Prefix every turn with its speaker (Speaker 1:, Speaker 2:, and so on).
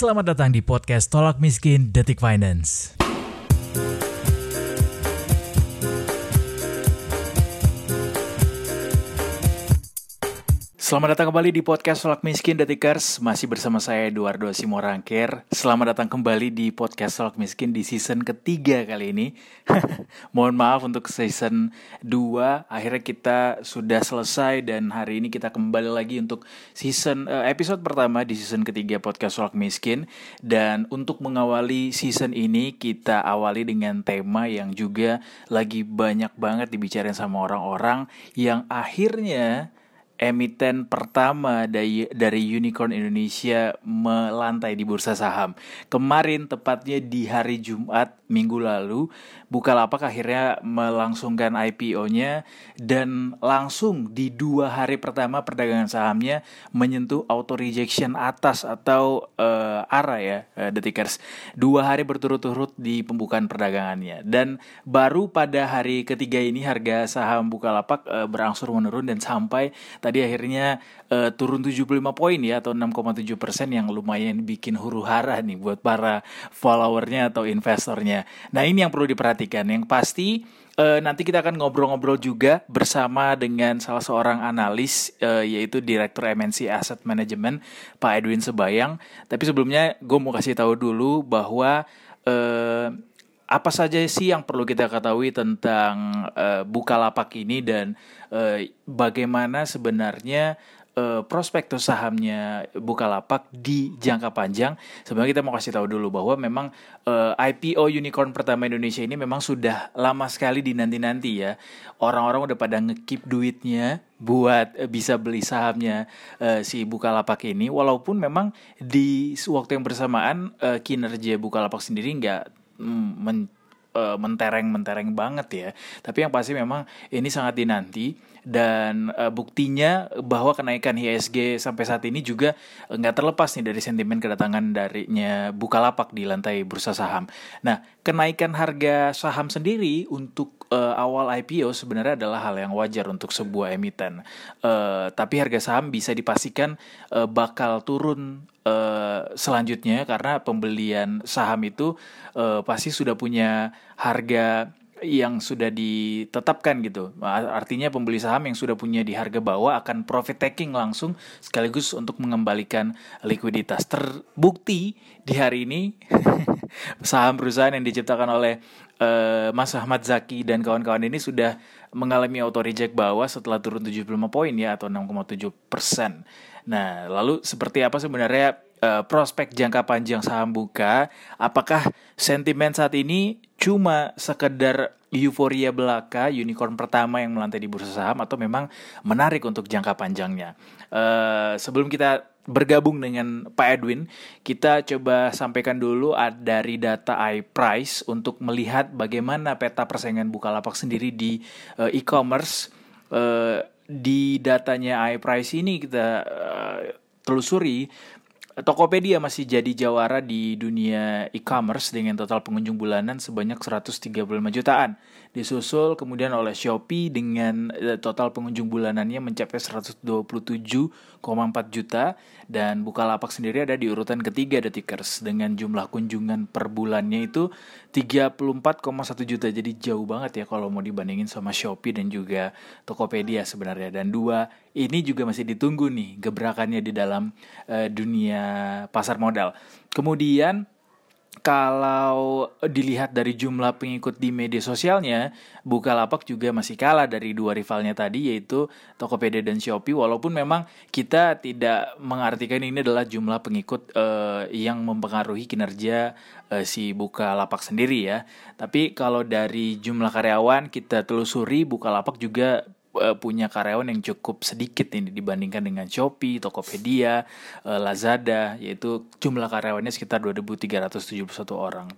Speaker 1: Selamat datang di podcast Tolak Miskin Detik Finance. Selamat datang kembali di podcast Tolak Miskin Detikers Masih bersama saya Eduardo Simorangkir. Selamat datang kembali di podcast Tolak Miskin di season ketiga kali ini. Mohon maaf untuk season 2 Akhirnya kita sudah selesai dan hari ini kita kembali lagi untuk season uh, episode pertama di season ketiga podcast Tolak Miskin. Dan untuk mengawali season ini kita awali dengan tema yang juga lagi banyak banget dibicarain sama orang-orang Yang akhirnya emiten pertama dari, dari Unicorn Indonesia melantai di bursa saham. Kemarin tepatnya di hari Jumat minggu lalu, Bukalapak akhirnya melangsungkan IPO-nya dan langsung di dua hari pertama perdagangan sahamnya menyentuh auto rejection atas atau uh, ARA ya, uh, detikers. Dua hari berturut-turut di pembukaan perdagangannya dan baru pada hari ketiga ini harga saham Bukalapak uh, berangsur menurun dan sampai tadi akhirnya uh, turun 75 poin ya atau 6,7 persen yang lumayan bikin huru hara nih buat para followernya atau investornya. Nah ini yang perlu diperhatikan. Yang pasti uh, nanti kita akan ngobrol-ngobrol juga bersama dengan salah seorang analis uh, yaitu Direktur MNC Asset Management Pak Edwin Sebayang. Tapi sebelumnya gue mau kasih tahu dulu bahwa uh, apa saja sih yang perlu kita ketahui tentang uh, Bukalapak ini dan uh, bagaimana sebenarnya uh, prospektus sahamnya Bukalapak di jangka panjang. Sebenarnya kita mau kasih tahu dulu bahwa memang uh, eh, IPO unicorn pertama Indonesia ini memang sudah lama sekali dinanti-nanti ya. Orang-orang udah pada ngekip duitnya buat bisa beli sahamnya uh, si Bukalapak ini walaupun memang di waktu yang bersamaan uh, kinerja Bukalapak sendiri nggak men mentereng-mentereng banget ya. Tapi yang pasti memang ini sangat dinanti dan uh, buktinya bahwa kenaikan ISG sampai saat ini juga nggak terlepas nih dari sentimen kedatangan darinya Bukalapak di lantai bursa saham. Nah, kenaikan harga saham sendiri untuk uh, awal IPO sebenarnya adalah hal yang wajar untuk sebuah emiten. Uh, tapi harga saham bisa dipastikan uh, bakal turun uh, selanjutnya karena pembelian saham itu uh, pasti sudah punya harga yang sudah ditetapkan gitu. Artinya pembeli saham yang sudah punya di harga bawah akan profit taking langsung sekaligus untuk mengembalikan likuiditas. Terbukti di hari ini saham perusahaan yang diciptakan oleh uh, Mas Ahmad Zaki dan kawan-kawan ini sudah mengalami auto reject bawah setelah turun 75 poin ya atau 6,7 persen. Nah, lalu seperti apa sebenarnya uh, prospek jangka panjang saham buka? Apakah sentimen saat ini cuma sekedar euforia belaka unicorn pertama yang melantai di bursa saham atau memang menarik untuk jangka panjangnya. Uh, sebelum kita bergabung dengan Pak Edwin, kita coba sampaikan dulu dari data iPrice untuk melihat bagaimana peta persaingan Bukalapak sendiri di uh, e-commerce. Uh, di datanya iPrice ini kita uh, telusuri Tokopedia masih jadi jawara di dunia e-commerce dengan total pengunjung bulanan sebanyak 135 jutaan. Disusul kemudian oleh Shopee dengan eh, total pengunjung bulanannya mencapai 127,4 juta dan Bukalapak sendiri ada di urutan ketiga Detikers dengan jumlah kunjungan per bulannya itu 34,1 juta. Jadi jauh banget ya kalau mau dibandingin sama Shopee dan juga Tokopedia sebenarnya. Dan dua ini juga masih ditunggu nih gebrakannya di dalam uh, dunia pasar modal. Kemudian kalau dilihat dari jumlah pengikut di media sosialnya, Bukalapak juga masih kalah dari dua rivalnya tadi yaitu Tokopedia dan Shopee walaupun memang kita tidak mengartikan ini adalah jumlah pengikut uh, yang mempengaruhi kinerja uh, si Bukalapak sendiri ya. Tapi kalau dari jumlah karyawan kita telusuri Bukalapak juga uh, punya karyawan yang cukup sedikit ini dibandingkan dengan Shopee, Tokopedia, uh, Lazada yaitu jumlah karyawannya sekitar 2371 orang.